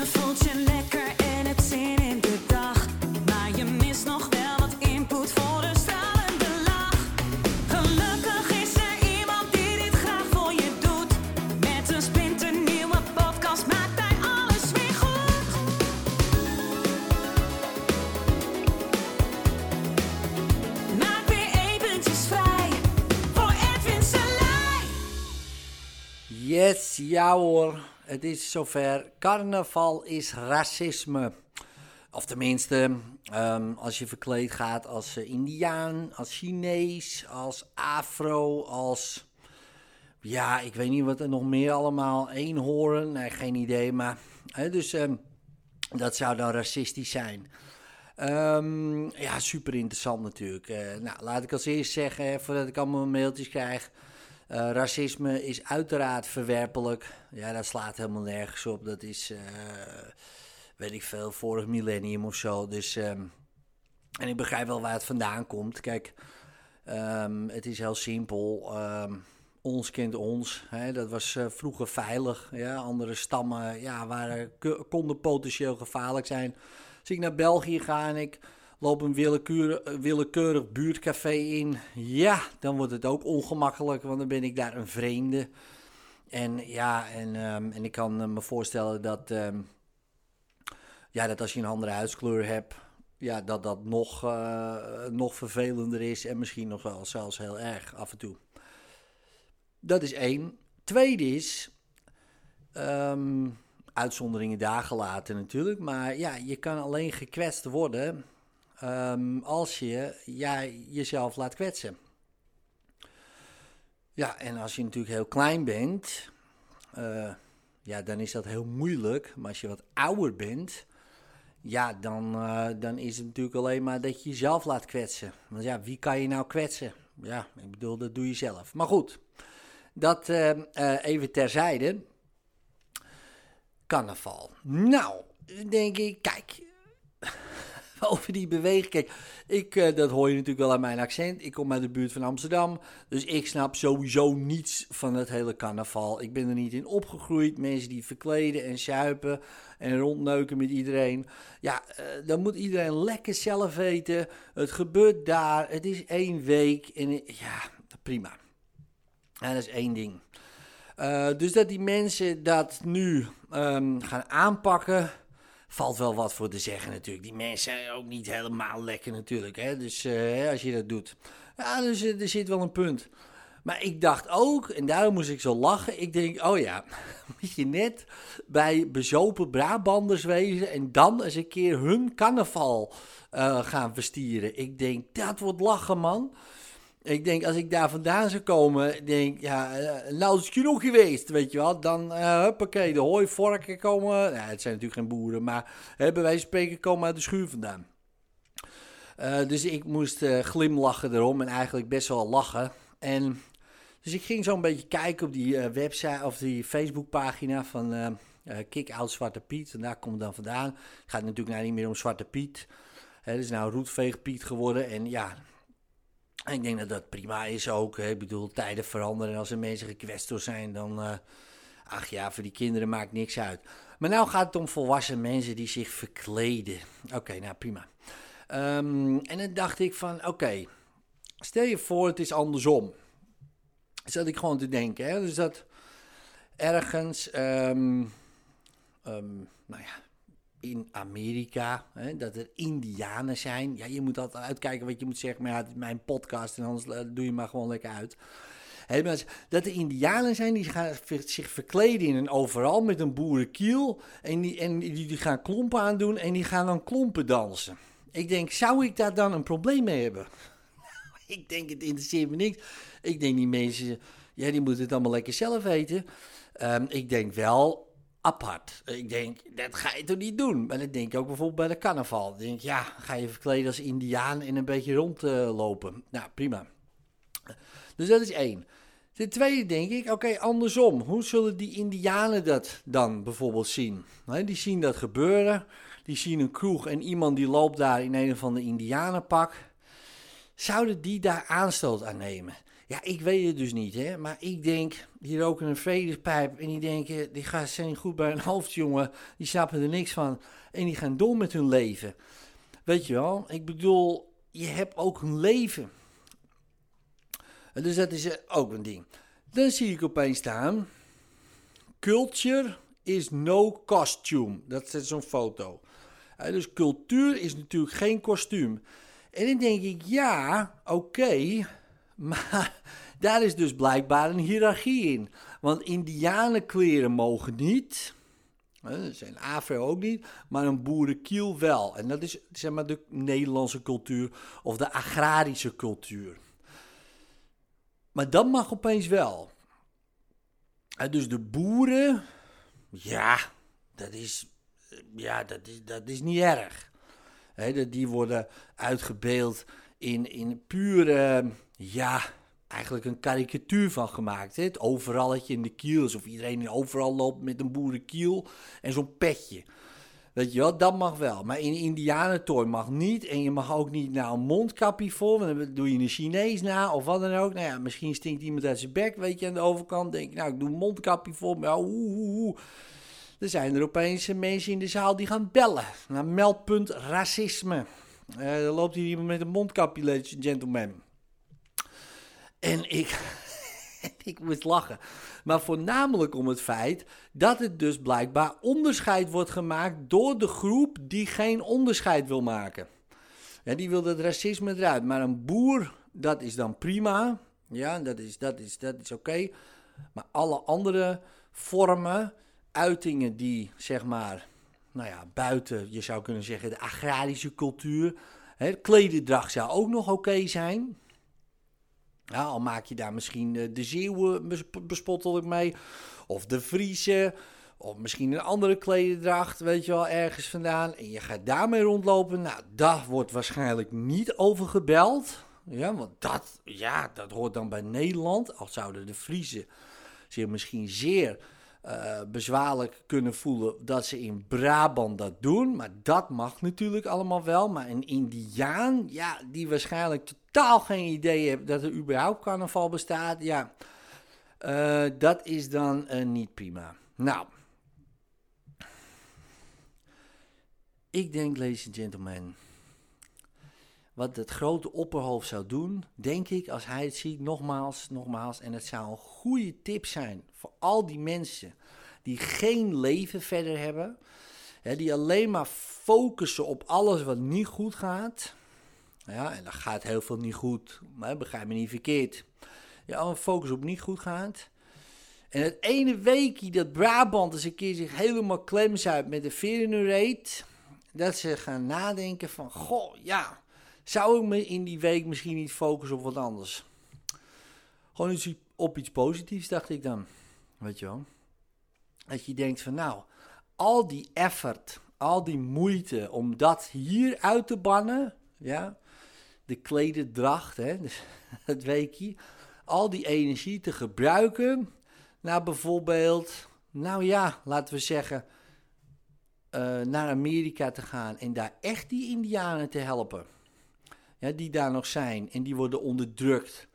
Je voelt je lekker en hebt zin in de dag. Maar je mist nog wel wat input voor een stralende lach. Gelukkig is er iemand die dit graag voor je doet. Met een splinternieuwe podcast maakt hij alles weer goed. Maak weer eventjes vrij voor Edwin Salai. Yes, ja hoor. Het is zover. Carnaval is racisme. Of tenminste, ehm, als je verkleed gaat als eh, Indiaan, als Chinees, als Afro, als. Ja, ik weet niet wat er nog meer allemaal. Eenhoorn, nee, geen idee. Maar. Hè, dus ehm, dat zou dan racistisch zijn. Ehm, ja, super interessant natuurlijk. Eh, nou, laat ik als eerst zeggen, voordat ik allemaal mailtjes krijg. Eh, racisme is uiteraard verwerpelijk. Ja, dat slaat helemaal nergens op. Dat is, eh, weet ik veel, vorig millennium of zo. Dus, ehm, en ik begrijp wel waar het vandaan komt. Kijk, ehm, het is heel simpel. Ehm, ons kent ons. Hè? Dat was eh, vroeger veilig. Ja? Andere stammen ja, waren, konden potentieel gevaarlijk zijn. Als ik naar België ga en ik loop een willekeurig, willekeurig buurtcafé in, ja, dan wordt het ook ongemakkelijk, want dan ben ik daar een vreemde. En ja, en, ehm, en ik kan eh, me voorstellen dat, ehm, ja, dat als je een andere huidskleur hebt, ja, dat dat nog, eh, nog vervelender is en misschien nog wel zelfs heel erg af en toe. Dat is één. Tweede is, ehm, uitzonderingen daar gelaten natuurlijk, maar ja, je kan alleen gekwetst worden ehm, als je ja, jezelf laat kwetsen. Ja, en als je natuurlijk heel klein bent, eh, ja, dan is dat heel moeilijk. Maar als je wat ouder bent, ja, dan, eh, dan is het natuurlijk alleen maar dat je jezelf laat kwetsen. Want ja, wie kan je nou kwetsen? Ja, ik bedoel, dat doe je zelf. Maar goed, dat eh, even terzijde. Carnaval. Nou, denk ik, kijk, over die beweging. Kijk, ik, eh, dat hoor je natuurlijk wel aan mijn accent. Ik kom uit de buurt van Amsterdam. Dus ik snap sowieso niets van het hele carnaval. Ik ben er niet in opgegroeid. Mensen die verkleden en suipen en rondneuken met iedereen. Ja, eh, dan moet iedereen lekker zelf weten. Het gebeurt daar. Het is één week. En ja, prima. Dat is één ding. Eh, dus dat die mensen dat nu ehm, gaan aanpakken, valt wel wat voor te zeggen natuurlijk. Die mensen zijn ook niet helemaal lekker natuurlijk. Hè? Dus eh, als je dat doet. Ja, dus eh, er zit wel een punt. Maar ik dacht ook, en daarom moest ik zo lachen. Ik denk, oh ja, moet je net bij bezopen Brabanders wezen en dan eens een keer hun carnaval eh, gaan verstieren. Ik denk, dat wordt lachen man. Ik denk, als ik daar vandaan zou komen, denk, ja, eh, nou is het genoeg geweest, weet je wel. Dan, eh huppakee, de hooivorken komen, nou, het zijn natuurlijk geen boeren, maar hebben wij spreken komen uit de schuur vandaan. Eh, dus ik moest glimlachen erom en eigenlijk best wel lachen. En, dus ik ging zo'n beetje kijken op die website of die Facebookpagina van Kick Out Zwarte Piet. En daar komt dan vandaan. Het gaat natuurlijk nou niet meer om Zwarte Piet. Het is nou Roetveeg Piet geworden. En ja, ik denk dat dat prima is ook. Hè. Ik bedoel, tijden veranderen. En als er mensen gekwetst door zijn, dan... eh, ach ja, voor die kinderen maakt niks uit. Maar nou gaat het om volwassen mensen die zich verkleden. Oké, nou prima. Ehm, en dan dacht ik van, oké, stel je voor het is andersom. Zat ik gewoon te denken, hè. Dus dat ergens, ehm, ehm, nou ja, in Amerika, hè, dat er Indianen zijn. Ja, je moet altijd uitkijken wat je moet zeggen, ja, het is mijn podcast en anders eh, doe je maar gewoon lekker uit. Dat er Indianen zijn die gaan zich verkleden in een overal met een boerenkiel. En die, en die, die gaan klompen aandoen en die gaan dan klompen dansen. Ik denk, zou ik daar dan een probleem mee hebben? ik denk, het interesseert me niks. Ik denk, die mensen, ja, die moeten het allemaal lekker zelf weten. Ehm, ik denk wel apart. Ik denk, dat ga je toch niet doen? Maar dat denk ik ook bijvoorbeeld bij de carnaval. Denk, ja, ga je verkleden als indiaan en een beetje rondlopen. nou, prima. Dus dat is één. Ten tweede denk ik, oké, andersom. Hoe zullen die indianen dat dan bijvoorbeeld zien? Hè, die zien dat gebeuren. Die zien een kroeg en iemand die loopt daar in een of ander indianenpak. Zouden die daar aanstoot aan nemen? Ja, ik weet het dus niet, hè. Maar ik denk, die roken een vredespijp en die denken, die gaan zijn goed bij een hoofd, jongen. Die snappen er niks van. En die gaan door met hun leven. Weet je wel? Ik bedoel, je hebt ook een leven. Dus dat is eh, ook een ding. Dan zie ik opeens staan, culture is no costume. Dat is zo'n foto. Uh, dus cultuur is natuurlijk geen kostuum. En dan denk ik, ja, oké, maar daar is dus blijkbaar een hiërarchie in. Want indianenkleren mogen niet, dat zijn afro ook niet, maar een boerenkiel wel. En dat is zeg maar de Nederlandse cultuur of de agrarische cultuur. Maar dat mag opeens wel. Dus de boeren, ja, dat is, ja, dat is, dat is niet erg. Die worden uitgebeeld in, in pure, ja, eigenlijk een karikatuur van gemaakt. Hè? Het overalletje in de kiel, alsof iedereen overal loopt met een boerenkiel en zo'n petje. Weet je wel, dat mag wel. Maar in indianentooi mag niet. En je mag ook niet nou een mondkapje. Want dan doe je een Chinees na of wat dan ook. Nou ja, misschien stinkt iemand uit zijn bek, weet je, aan de overkant. Denk ik, nou, ik doe een mondkapje voor. Maar oeh, oeh, oeh. Er zijn er opeens mensen in de zaal die gaan bellen. Naar meldpunt racisme. Uh, dan loopt hier met een mondkapje, ladies and gentlemen. En ik, ik moest lachen. Maar voornamelijk om het feit dat het dus blijkbaar onderscheid wordt gemaakt door de groep die geen onderscheid wil maken. Ja, die wil het racisme eruit. Maar een boer, dat is dan prima. Ja, dat is, dat is, dat is oké. Maar alle andere vormen, uitingen die zeg maar, nou ja, buiten, je zou kunnen zeggen, de agrarische cultuur. Hè, klededracht zou ook nog oké zijn. Al maak je daar misschien eh, de Zeeuwen bespottelijk mee. Of de Friese. Of misschien een andere klededracht, weet je wel, ergens vandaan. En je gaat daarmee rondlopen. Nou, daar wordt waarschijnlijk niet over gebeld. Ja, want dat, ja, dat hoort dan bij Nederland. Al zouden de Friese zich misschien zeer uh, bezwaarlijk kunnen voelen dat ze in Brabant dat doen. Maar dat mag natuurlijk allemaal wel. Maar een Indiaan, ja, die waarschijnlijk totaal geen idee heeft dat er überhaupt carnaval bestaat. Ja, uh, dat is dan uh, niet prima. Nou, ik denk, ladies and gentlemen, wat het grote opperhoofd zou doen, denk ik, als hij het ziet, nogmaals, nogmaals, en het zou een goede tip zijn voor al die mensen die geen leven verder hebben, hè, die alleen maar focussen op alles wat niet goed gaat. Ja, en dan gaat heel veel niet goed, maar begrijp me niet verkeerd. Ja, al focus op niet goed gaat. En het ene weekje dat Brabant eens een keer zich helemaal klem zuipt met de verenurate, dat ze gaan nadenken van, goh, ja, zou ik me in die week misschien niet focussen op wat anders? Gewoon iets, op iets positiefs, dacht ik dan. Weet je wel? Dat je denkt van, nou, al die effort, al die moeite om dat hier uit te bannen, ja, de klededracht, hè, dus het weekje, al die energie te gebruiken naar bijvoorbeeld, nou ja, laten we zeggen, uh, naar Amerika te gaan en daar echt die Indianen te helpen. Ja, die daar nog zijn en die worden onderdrukt.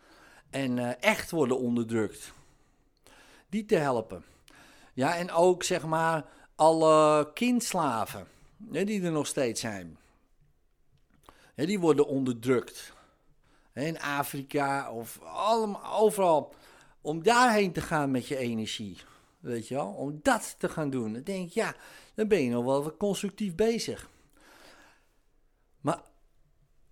En uh, echt worden onderdrukt. Die te helpen. Ja, en ook zeg maar alle kindslaven die er nog steeds zijn. die worden onderdrukt. In Afrika of allemaal, overal. Om daarheen te gaan met je energie. Weet je wel? Om dat te gaan doen. Dan denk ik, ja, dan ben je nog wel wat constructief bezig.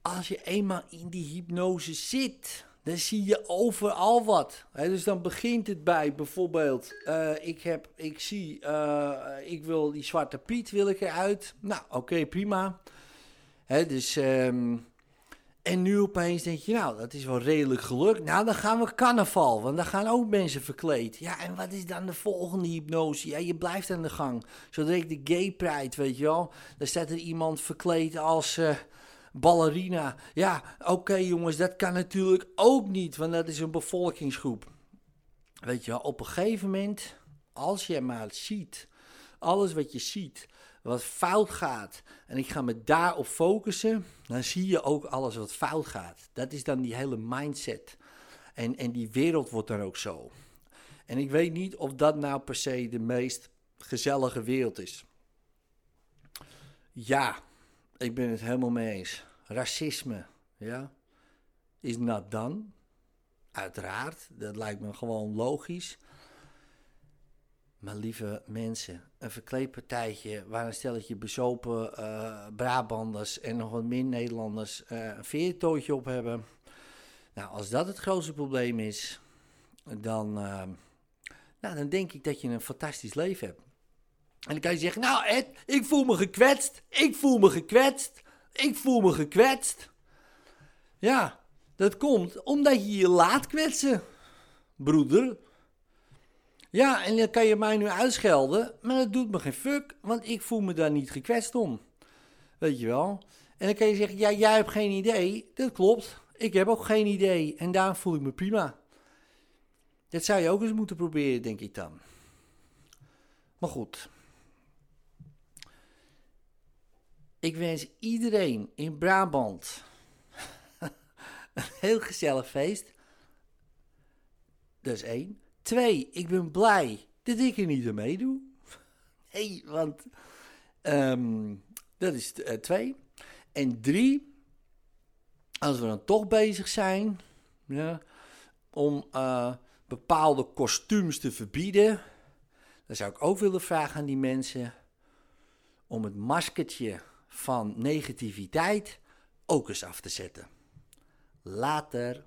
Als je eenmaal in die hypnose zit, dan zie je overal wat. dus dan begint het bij bijvoorbeeld, uh, ik, heb, ik zie, uh, ik wil die zwarte Piet wil ik eruit. Nou, oké, prima. Dus, um, en nu opeens denk je, nou, dat is wel redelijk gelukt. Nou, dan gaan we carnaval, want dan gaan ook mensen verkleed. Ja, en wat is dan de volgende hypnose? Ja, je blijft aan de gang. Zodra ik de gay pride, weet je wel, dan staat er iemand verkleed als... Uh, ballerina. Ja, oké jongens, dat kan natuurlijk ook niet, want dat is een bevolkingsgroep. Weet je, op een gegeven moment, als je maar ziet, alles wat je ziet, wat fout gaat, en ik ga me daarop focussen, dan zie je ook alles wat fout gaat. Dat is dan die hele mindset. En, en die wereld wordt dan ook zo. En ik weet niet of dat nou per se de meest gezellige wereld is. Ja, ik ben het helemaal mee eens. Racisme, ja, is not done. Uiteraard, dat lijkt me gewoon logisch. Maar lieve mensen, een verkleedpartijtje waar een stelletje bezopen uh, Brabanders en nog wat meer Nederlanders uh, een veertootje op hebben. Nou, als dat het grootste probleem is, dan, uh, nou, dan denk ik dat je een fantastisch leven hebt. En dan kan je zeggen, nou Ed, ik voel me gekwetst, ik voel me gekwetst, ik voel me gekwetst. Ja, dat komt omdat je je laat kwetsen, broeder. Ja, en dan kan je mij nu uitschelden, maar dat doet me geen fuck, want ik voel me daar niet gekwetst om. Weet je wel? En dan kan je zeggen, ja, jij hebt geen idee. Dat klopt, ik heb ook geen idee en daarom voel ik me prima. Dat zou je ook eens moeten proberen, denk ik dan. Maar goed. Ik wens iedereen in Brabant een heel gezellig feest. Dat is één. Twee, ik ben blij dat ik er niet aan meedoe. Nee, want um, dat is uh, twee. En drie, als we dan toch bezig zijn ja, om uh, bepaalde kostuums te verbieden, dan zou ik ook willen vragen aan die mensen om het maskertje van negativiteit ook eens af te zetten. Later.